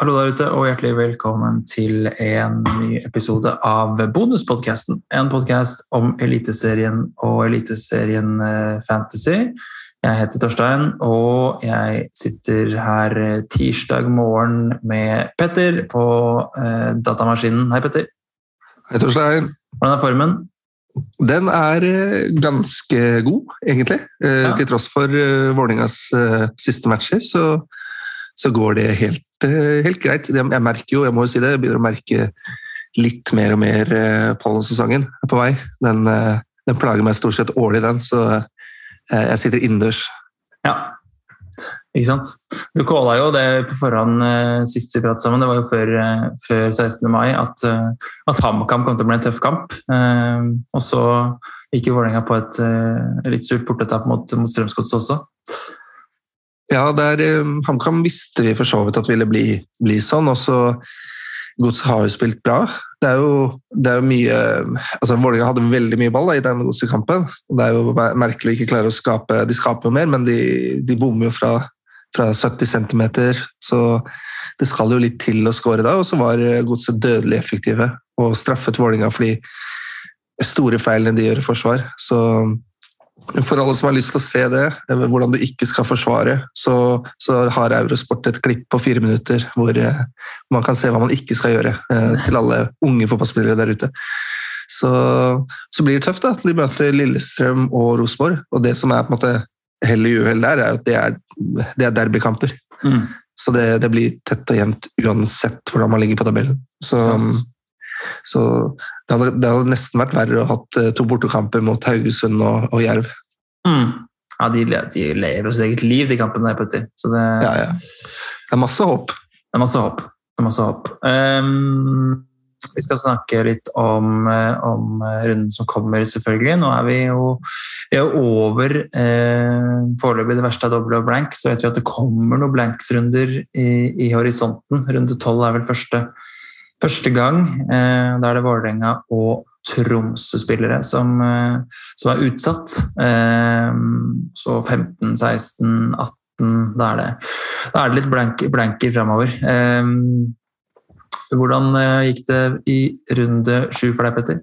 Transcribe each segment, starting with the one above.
Hallo der ute, og hjertelig velkommen til en ny episode av Bonuspodkasten. En podkast om Eliteserien og Eliteserien eh, Fantasy. Jeg heter Torstein, og jeg sitter her tirsdag morgen med Petter på eh, datamaskinen. Hei, Petter. Hei, Torstein. Hvordan er formen? Den er eh, ganske god, egentlig. Eh, Ja. Til tross for eh, Vålerengas eh, siste matcher, så, så går det helt, eh, helt greit. Jeg merker jo, jeg må jo si det, jeg begynner å merke litt mer og mer uh, pollensesongen er på vei. Den, eh, den plager meg stort sett årlig, den, så eh, jeg sitter innendørs. Ja. Ikke sant? Du calla jo det på forhånd eh, sist vi pratet sammen, det var jo før, eh, før 16. mai, at, eh, at HamKam kom til å bli en tøff kamp. Eh, og så gikk jo Vålerenga på et eh, litt surt portetap mot, mot Strømsgodset også. Ja, der eh, HamKam visste vi for så vidt at ville bli, bli sånn, og så Godset har jo spilt bra. Det er jo, det er jo mye altså Vålerenga hadde veldig mye ball da, i den Godset-kampen. Det er jo merkelig å ikke klare å skape De skaper jo mer, men de, de bommer jo fra, fra 70 cm, så det skal jo litt til å skåre da. Og så var Godset dødelig effektive og straffet Vålerenga for de store feilene de gjør i forsvar. Så for alle som har lyst til å se det, eh, hvordan du ikke skal forsvare, så, så har Eurosport et klipp på fire minutter hvor eh, man kan se hva man ikke skal gjøre, eh, til alle unge fotballspillere der ute. Så, så blir det tøft. da. De møter Lillestrøm og Rosenborg, og det som er på en måte hell i uhell der, er at det er, det er derbykamper. Mm. Så det, det blir tett og jevnt uansett hvordan man ligger på tabellen. Så, Sant. Så det, hadde, det hadde nesten vært verre å ha hatt eh, to bortekamper mot Haugesund og, og Jerv. Mm. Ja, de, de lever sitt eget liv, de kampene der, Petter. Så det, Ja, ja. Det er masse håp. det er masse håp. Det er masse håp. Um, vi skal snakke litt om, eh, om eh, runden som kommer, selvfølgelig. Nå er vi jo, vi er over eh, foreløpig det verste av doble og blank, så vet vi at det kommer noen blanks-runder i, i horisonten. Runde tolv er vel første, første gang. Eh, da er det Vålerenga og Tromsø-spillere som, eh, som er utsatt. Eh, så 15, 16, 18 Da er det, da er det litt blank, blanker framover. Hvordan gikk det i runde sju for deg, Petter?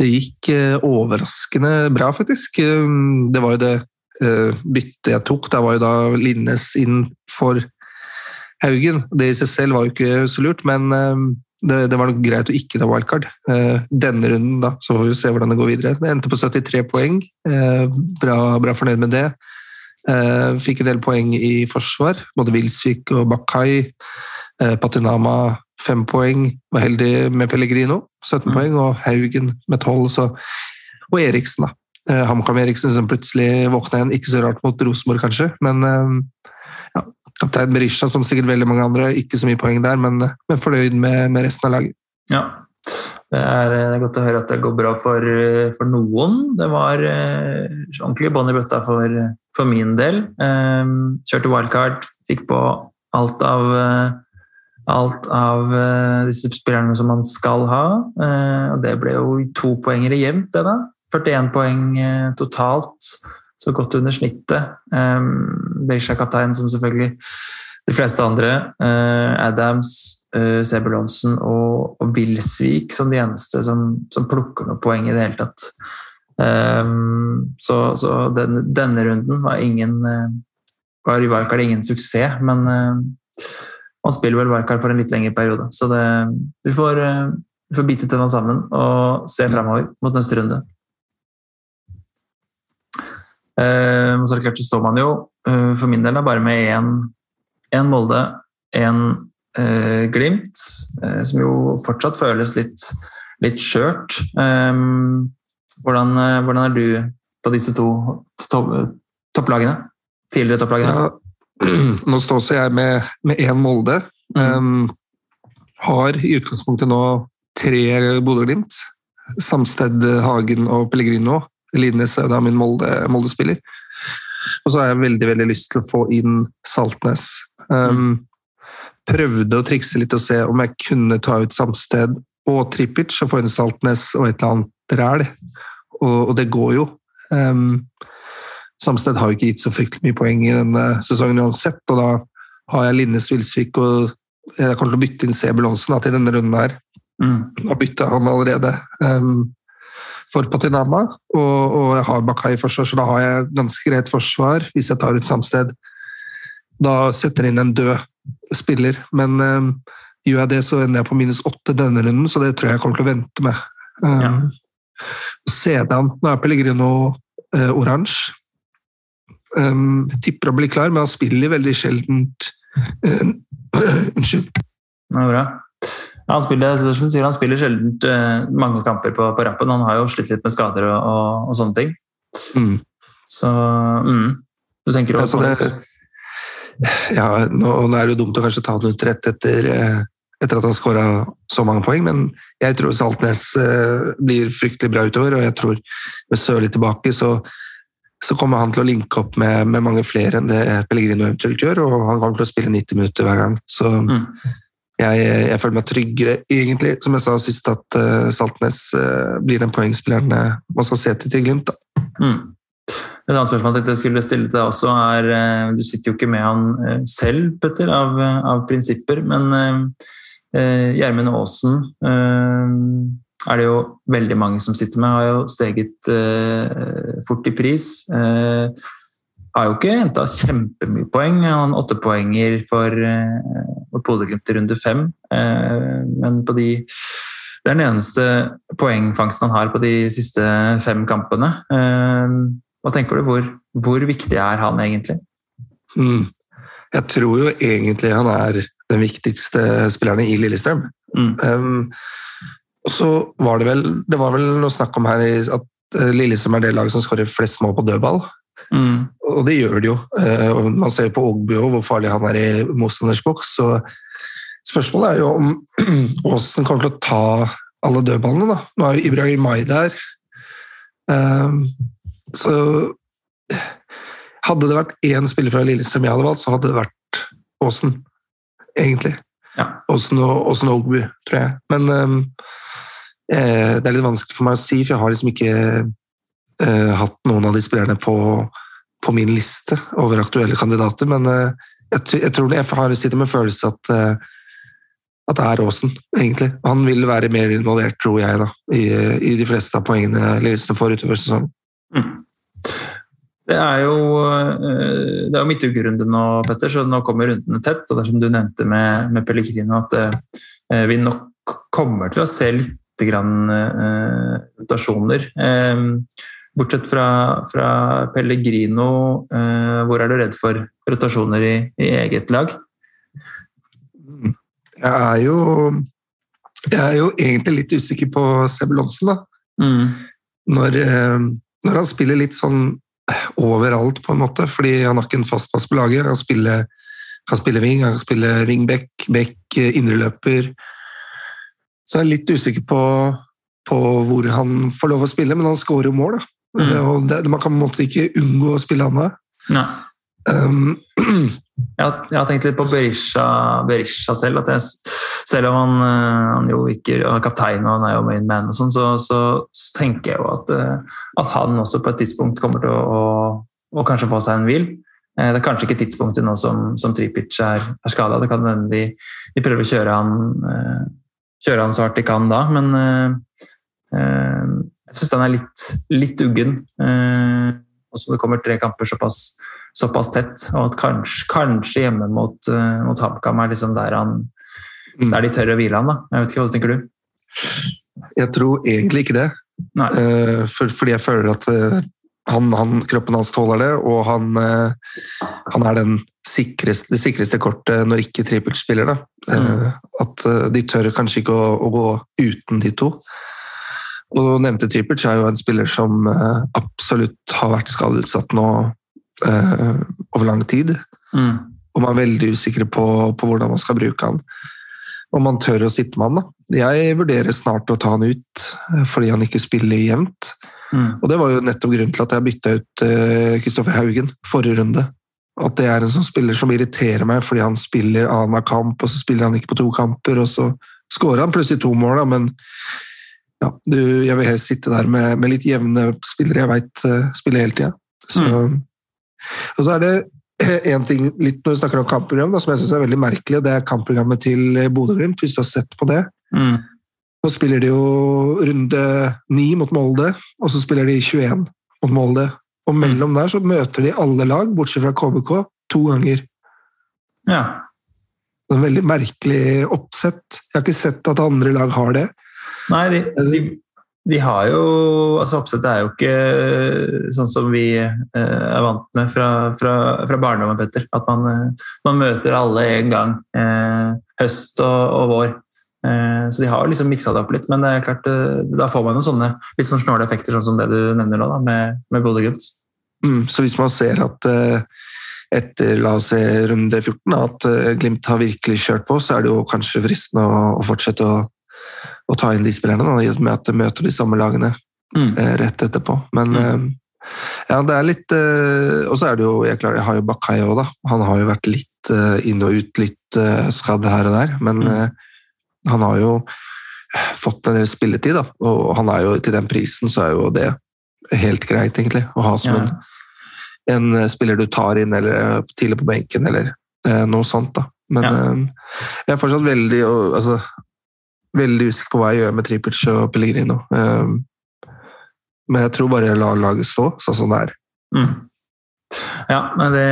Det gikk overraskende bra, faktisk. Det var jo det byttet jeg tok. Da var jo da Linnes inn for Haugen. Det i seg selv var jo ikke så lurt, men eh, det, det var nok greit å ikke ta wildcard. Eh, Denne runden, da, så får vi se hvordan det går videre. Det endte på 73 poeng. Eh, Bra, bra fornøyd med det. Fikk en del poeng i forsvar, både Wilsvik og Bakai. Patinama fem poeng, var heldig med Pellegrino, 17 Mm. poeng, og Haugen med 12, så, og Eriksen, da. HamKam Eriksen som plutselig våkna igjen, ikke så rart mot Rosenborg kanskje, men eh, kaptein Berisha som sikkert veldig mange andre, ikke så mye poeng der, men, men fornøyd med, med resten av laget. Ja. Det er, det er godt å høre at det går bra for, eh, for noen. Det var eh, ordentlig bånn i bøtta for, for min del. Eh, kjørte wildcard, fikk på alt av eh, alt av eh, disse spillerne som man skal ha. Eh, og det ble jo to poengere jevnt, det da. 41 poeng eh, totalt, så godt under snittet. Um, Berisha kaptein, som selvfølgelig de fleste andre. Uh, Adams, uh, Sebulonsen og, og Wilsvik som de eneste som, som plukker noe poeng i det hele tatt. Um, så så den, denne runden var ingen uh, var i wildcard ingen suksess, men uh, man spiller vel wildcard for en litt lengre periode. Så det, vi, får, uh, vi får bite tenna sammen og se fremover mot neste runde. Eh, så er det klart så står man jo eh, for min del da, bare med én Molde, én eh, Glimt, som jo fortsatt føles litt, litt skjørt. Hvordan, hvordan er du på disse to topp, topplagene? Tidligere topplagene? Ja, nå står også jeg med, med én Molde. Um, har i utgangspunktet nå tre Bodø-Glimt. Samsted, Hagen og Pellegrino. Lidnes er da min Molde- Molde-spiller. og så har jeg veldig veldig lyst til å få inn Saltnes. Um, prøvde å trikse litt og se om jeg kunne ta ut Samsted og Trippic og få inn Saltnes og et eller annet ræl. Og, og det går jo. Um, Samsted har jo ikke gitt så fryktelig mye poeng i denne sesongen uansett, og da har jeg Linnes, Vilsvik og Jeg kommer til å bytte inn Sebulonsen til denne runden her. Mm. Da bytta han allerede um, for Patinama, og, og jeg har Bakai i forsvar, så da har jeg ganske greit forsvar hvis jeg tar ut Samsted. Da setter jeg inn en død spiller, men um, gjør jeg det, så ender jeg på minus åtte denne runden, så det tror jeg jeg kommer til å vente med. Um, Ja. Sedan Nå er Pellegrino uh, oransje. Um, jeg tipper å bli klar, men han spiller veldig sjeldent uh, Unnskyld. Det er bra. Han spiller, sier, han spiller sjelden eh, mange kamper på, på rappen. Han har jo slitt litt med skader og, og, og sånne ting. Mm. Så mm. Du tenker også ja, det, ja, nå, nå er det jo dumt å kanskje ta den ut rett etter, eh, etter at han skåra så mange poeng, men jeg tror Saltnes eh, blir fryktelig bra utover, og jeg tror med Sørli tilbake så, så kommer han til å linke opp med, med mange flere enn det Pellegrino eventuelt gjør, og han kommer til å spille 90 minutter hver gang. Så mm. Jeg, jeg føler meg tryggere, egentlig, som jeg sa sist, at uh, Saltnes uh, blir den poengspilleren eh, man skal se til til Glimt. Mm. Et annet spørsmål jeg skulle stille til deg også er uh, Du sitter jo ikke med han selv, Petter, av, av prinsipper, men Gjermund Aasen er det jo veldig mange som sitter med. Har jo steget fort i pris. Har jo ikke henta kjempemye poeng. Han har åtte poenger eh, for Bodø-Glimt i runde fem, eh, men på de det er den eneste poengfangsten han har på de siste fem kampene. Eh, hva tenker du? Hvor, hvor viktig er han egentlig? Mm. Jeg tror jo egentlig han er den viktigste spilleren i Lillestrøm. Mm. Um, og så var det vel det var vel noe snakk om her at Lillestrøm er det laget som skårer flest mål på dødball. Mm. Og det gjør det jo. Eh, Man ser på Ogbu og hvor farlig han er i motstanders boks. Så spørsmålet er jo om Aasen kommer til å ta alle dødballene. da. Nå er jo Ibrahim Mai der. Um, så hadde det vært én spiller fra Lillestrøm jeg hadde valgt, så hadde det vært Aasen, egentlig. Ja. Aasen og, Aasen og Ogbu, tror jeg. Men um, eh, det er litt vanskelig for meg å si, for jeg har liksom ikke eh, hatt noen av de spillerne på, på min liste over aktuelle kandidater. Men eh, jeg, tror det, jeg har sitter med følelse at eh, at det er Aasen, egentlig. Han vil være mer involvert, tror jeg, da, i, i de fleste av poengene Lillestrøm får utover sesongen. Mm. Det er jo, eh, det jo midtukerunde nå, Petter, så nå kommer rundene tett. og det er som du nevnte med, med Pellegrino, at eh, vi nok kommer til å se litt grann eh. Eh, bortsett fra, fra Pellegrino, eh, hvor er du redd for rotasjoner i, i eget lag? Jeg er jo, jeg er jo egentlig litt usikker på Sebel Lonsen, da. Mm. Når, eh, når han spiller litt sånn overalt, på en måte, fordi han har ikke en fast plass på laget. Han spiller, kan spille wing, han kan spille wingback, back, eh, indreløper. Så jeg er litt usikker på, på hvor han får lov å spille, men han skårer jo mål, da. Mm. Og det, man kan på en måte ikke unngå å spille han der. Nei. Um, Jeg jeg har tenkt litt på Berisha, Berisha selv. at jeg, Selv om han, eh, han jo ikke er kaptein og han er jo main man, og sånn, så, så, så tenker jeg jo at, eh, at han også på et tidspunkt kommer til å, å, å kanskje få seg en hvil. Eh, Det er kanskje ikke tidspunktet nå som, som Tripic er, er skada. Det kan hende de, de prøver å kjøre han, eh, kjøre han så hardt de kan da, men eh, eh, jeg syns han er litt, litt uggen. Eh, og det kommer tre kamper såpass såpass tett, og at kanskje, kanskje hjemme mot, uh, mot HamKam er liksom der, han, Mm. der de tør å hvile han. da. Jeg vet ikke, Hva tenker du? jeg tror egentlig ikke det. Eh, for, fordi jeg føler at uh, han, han, kroppen hans tåler det, og han, han er den sikreste, det sikreste kortet når ikke trippelspiller. Mm. At de tør kanskje ikke å, å gå uten de to. Og nevnte Trippel er jo en spiller som eh, absolutt har vært skadeutsatt nå eh, over lang tid. Mm. Og man er veldig usikre på, på hvordan man skal bruke han. Om man tør å sitte med han. da. Jeg vurderer snart å ta han ut eh, fordi han ikke spiller jevnt. Mm. Og det var jo nettopp grunnen til at jeg bytta ut Kristoffer Haugen forrige runde. At det er en sånn spiller som irriterer meg fordi han spiller annenhver kamp, og så spiller han ikke på to kamper, og så skårer han plutselig to mål, da, men ja, du, jeg vil helst sitte der med, med litt jevne spillere jeg veit spiller hele tida. Mm. Og så er det en ting litt når vi snakker om kampprogram, da, som jeg synes er veldig merkelig, og det er kampprogrammet til Bodø-Glimt, hvis du har sett på det. Mm. Nå spiller de jo runde 9 mot Molde, og så spiller de 21 mot Molde. Og mellom der så møter de alle lag, bortsett fra KBK, to ganger. Ja. Det er en veldig merkelig oppsett. Jeg har ikke sett at andre lag har det. Nei, de, de, de har jo altså Oppsettet er jo ikke sånn som vi eh, er vant med fra, fra, fra barndommen, Petter. At man, eh, man, møter alle en gang. Eh, høst og, og vår. Eh, så de har liksom miksa det opp litt. Men det er klart, eh, da får man jo sånne litt sånn snåle effekter, sånn som det du nevner nå, da, med, med Bodø-Glimt. Mm, så hvis man ser at eh, etter la oss se runde 14 at Glimt har virkelig kjørt på, så er det jo kanskje fristende å, å fortsette å å ta inn de spillerne, da, i og med at de møter de samme lagene mm. eh, rett etterpå. Men mm. eh, ja, det er litt eh, Og så er det jo Jeg, klarer, jeg har jo Bakai òg, da. Han har jo vært litt eh, inn og ut, litt eh, skadd her og der. Men mm. Eh, han har jo fått en del spilletid, da. Og han er jo til den prisen, så er jo det helt greit, egentlig. Å ha som ja. en, en, spiller du tar inn eller tidlig på benken, eller noe sånt, da. Men ja. jeg er fortsatt veldig altså, veldig usikker på hva jeg gjør med Tripic og Pellegrino. Um, men jeg tror bare jeg lar laget stå sånn som det er. Mm. Ja, men det,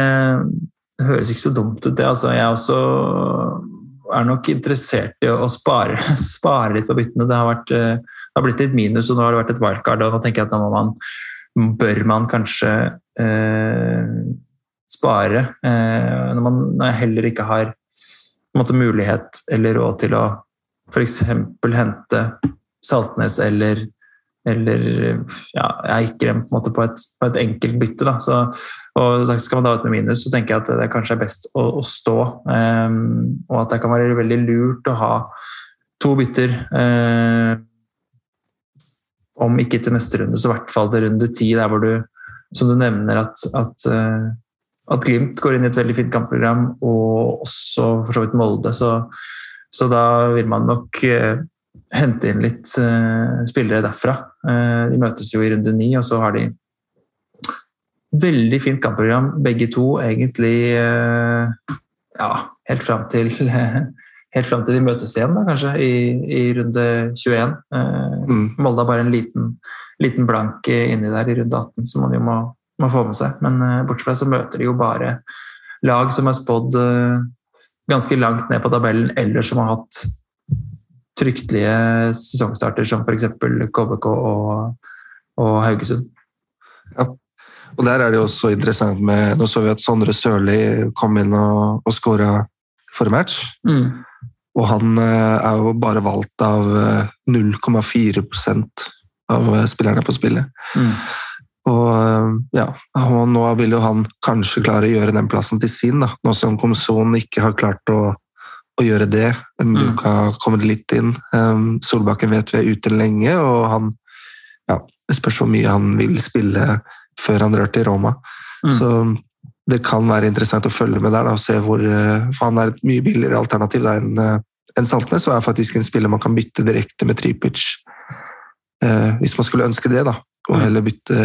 det, høres ikke så dumt ut, det. Altså, jeg også er nok interessert i å spare, spare litt på byttene. Det har, vært, eh, det har, blitt litt minus, og nå har det vært et wildcard. og nå tenker jeg at nå man, bør man kanskje eh, spare. Eh, når, man, når jeg heller ikke har måte, mulighet eller råd til å f.eks. hente Saltnes eller, eller ja, Eikrem på, på, et, på et enkelt bytte. Da. Så, og skal man da ut med minus, så tenker jeg at det kanskje er best å, å stå. Um, og at det kan være veldig lurt å ha to bytter. Um, om ikke til neste runde, så i hvert fall til runde ti, der hvor du, som du nevner, at, at, uh, at Glimt går inn i et veldig fint kampprogram, og også for så vidt Molde. Så så da vil man nok uh, hente inn litt uh, spillere derfra. Uh, de møtes jo i runde ni, og så har de veldig fint kampprogram, begge to, egentlig ja, helt fram til helt fram til de møtes igjen, da, kanskje, i, i runde 21. Mm. Molde har bare en liten, liten, blank inni der i runde 18 som man jo må, må få med seg. Men bortsett fra så møter de jo bare lag som er spådd ganske langt ned på tabellen, eller som har hatt fryktelige sesongstarter, som f.eks. KBK og, og Haugesund. Ja. Og der er det jo også interessant med Nå så vi at Sondre Sørli kom inn og, og skåra forrige match. Mm. Og han eh, er jo bare valgt av 0,4 eh, av spillerne på spillet. Mm. Og eh, ja, og nå vil jo han kanskje klare å gjøre den plassen til sin, da. nå som Komson ikke har klart å, å gjøre det. Bruk mm. har kommet litt inn. Um, Solbakken vet vi er ute lenge, og han ja, Det spørs hvor mye han vil spille før han drar til Roma. Mm. Så det kan være interessant å følge med der da, og se hvor eh, For han er et mye billigere alternativ enn en Saltnes, og er faktisk en spiller man kan bytte direkte med Tripic eh, hvis man skulle ønske det. da og mm. heller bytte,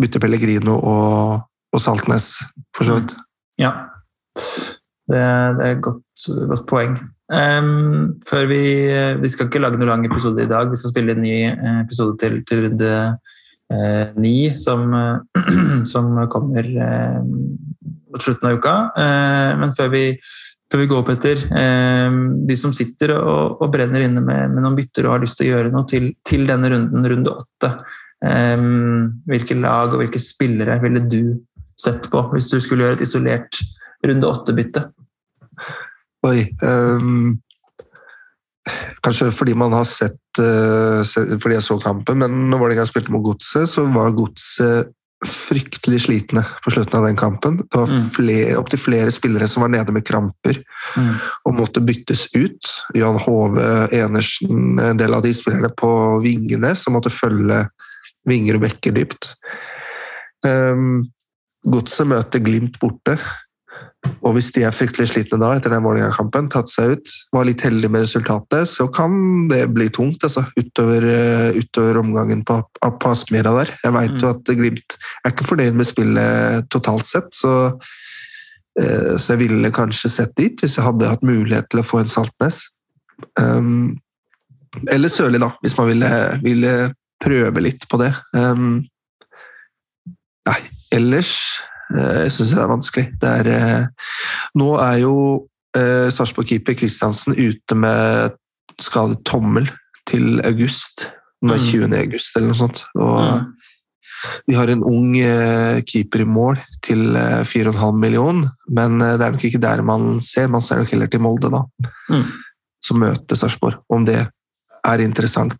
bytte Pellegrino og, og, Saltnes, for så vidt. Ja, det, det er et godt, godt poeng. Um, før vi, vi skal ikke lage noen lang episode i dag, vi skal spille en ny eh, episode til, til runde eh, ni, som, som, kommer eh, mot slutten av uka. Eh, men før vi, før vi går, Petter. De som sitter og, og brenner inne med, med, noen bytter og har lyst til å gjøre noe til, til denne runden, runde åtte, hvilke lag og hvilke spillere ville du sett på hvis du skulle gjøre et isolert runde åtte-bytte? Oi um, Kanskje fordi man har sett, uh, fordi jeg så kampen, men når Vålerenga spilte mot Godset, så var Godset fryktelig slitne på slutten av den kampen. Det var mm. opptil flere spillere som var nede med kramper mm. og måtte byttes ut. Jan Hove Enersen, en del av de spillerne på vingene som måtte følge vinger og bekker dypt. Um, Godset møter Glimt borte. Og hvis de er fryktelig slitne da, etter den Vålerenga-kampen, tatt seg ut, var litt heldige med resultatet, så kan det bli tungt altså, utover, uh, utover omgangen på, på Aspmyra der. Jeg veit mm. jo at Glimt er ikke fornøyd med spillet totalt sett, så Eh, så jeg ville kanskje sett dit, hvis jeg hadde hatt mulighet til å få en Saltnes. Um, eller Sørli, da, hvis man ville, ville, prøve litt på det. Um, nei, ellers uh, syns det er vanskelig. Det er, uh, nå er jo uh, Sarpsborg-keeper Kristiansen ute med skadet tommel til august. Nå er 20. Mm. august eller noe sånt. Og mm. De har en ung eh, keeper i mål til 4,5 eh, million, men eh, det er nok ikke der man ser. Man ser nok heller til Molde, da. Mm. Som møter Sarpsborg. Om det er interessant.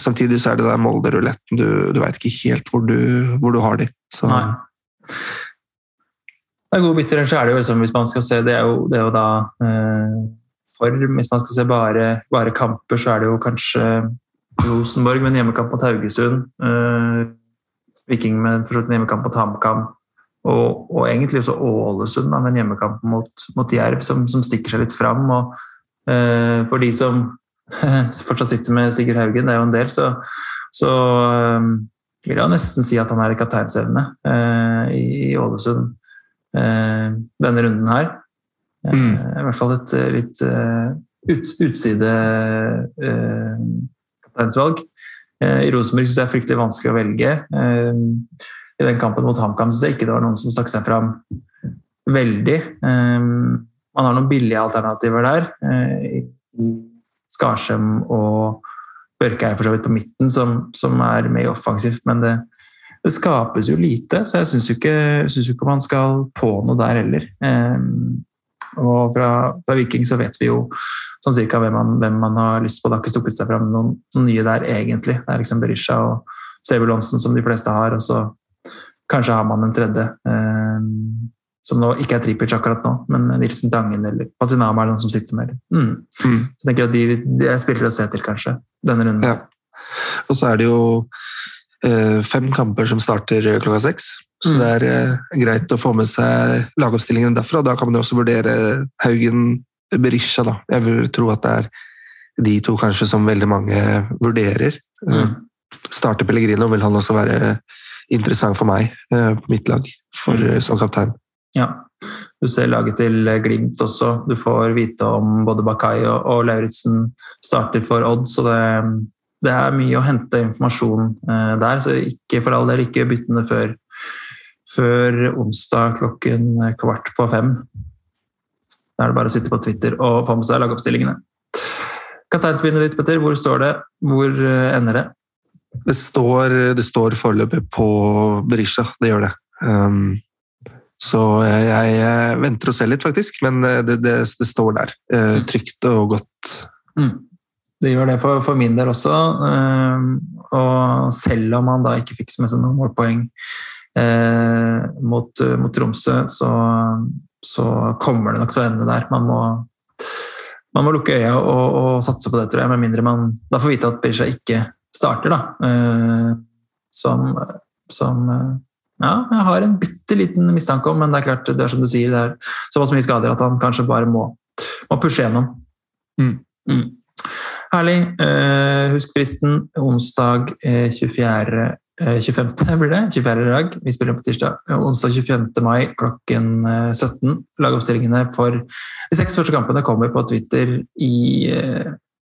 Samtidig så er det der Molde-ruletten. Du, du veit ikke helt hvor du, hvor du har de. Så. Nei. Det er gode bytter, så er det jo liksom, hvis man skal se Det er jo, det er jo da eh, for Hvis man skal se bare, bare, kamper, så er det jo kanskje Rosenborg med en hjemmekamp mot Haugesund. Eh, Viking med en hjemmekamp mot HamKam. Og, og, egentlig også Ålesund med en hjemmekamp mot, mot Jerv, som, som, stikker seg litt fram. Og, eh, for de som fortsatt sitter med Sigurd Haugen, det er jo en del, så, så eh, vil jeg nesten si at han er i kapteinsevne eh, i, i, Ålesund eh, denne runden her. Eh, mm. I hvert fall et litt uh, ut, utside kapteinsvalg. Eh, I Rosenborg syns jeg det er fryktelig vanskelig å velge. Eh, I den kampen mot HamKam syns jeg ikke det var noen som stakk seg fram veldig. Eh, man har noen billige alternativer der. Skarsheim og Børke er for så vidt på midten, som, som er mer offensivt, men det, det, skapes jo lite, så jeg syns ikke, ikke, man skal på noe der heller. Og fra, fra Viking så vet vi jo sånn cirka hvem man, hvem man, har lyst på. Det har ikke stukket seg fram noen, noen, nye der, egentlig. Det er liksom Berisha og Sebulonsen som de fleste har, og så kanskje har man en tredje. Eh, som nå ikke er Tripic akkurat nå, men Nilsen Tangen eller Patinama er noen som sitter med. Mm. Mm. Så jeg tenker at de, de er spillere å se til, kanskje, denne runden. Ja. Og så er det jo eh, fem kamper som starter klokka seks. Så mm. det er eh, greit å få med seg lagoppstillingen derfra. Da kan man jo også vurdere Haugen, Berisha, da. Jeg vil tro at det er de to kanskje som veldig mange vurderer. Mm. Eh, starter Pellegrino, vil han også være interessant for meg eh, på mitt lag for, mm. som kaptein. Ja, du ser laget til Glimt også. Du får vite om både Bakai og, og Lauritzen starter for Odd, så det, det, er mye å hente informasjon eh, der. Så ikke for all del ikke byttende før, før onsdag klokken kvart på fem. Da er det bare å sitte på Twitter og få med seg lagoppstillingene. Kapteinsbindet ditt, Petter, hvor står det? Hvor eh, ender det? Det står, står foreløpig på Berisha, det gjør det. Um, så jeg, jeg, venter og ser litt, faktisk, men eh, det, det, det står der. Uh, trygt og godt. Mm. Det gjør det for, for min del også. Og selv om han da ikke fikk med seg noen målpoeng mot, mot Tromsø, så så kommer det nok til å ende der. Man må, man må lukke øya og, og, satse på det, tror jeg, med mindre man da får vite at Berisha ikke starter. da. Som, som ja, jeg har en bitte liten mistanke om, men det er klart, det er som du sier, det er såpass mye skader at han kanskje bare må, må pushe gjennom. Mm. Mm. Herlig. Eh, husk fristen onsdag 24. 25. Eh, blir det. 24. dag. Vi spiller på tirsdag. Onsdag 25. mai klokken 17. Eh, Lagoppstillingene for de seks første kampene kommer på Twitter i eh,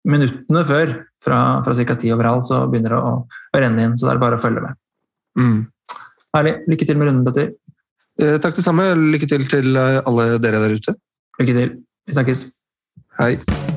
minuttene før. Fra, fra ca. ti over halv så begynner det å, å, renne inn, så det er bare å følge med. Mm. Herlig. Lykke til med runden, Petter. Eh, takk det samme. Lykke til til alle dere der ute. Lykke til. Vi snakkes. Hei.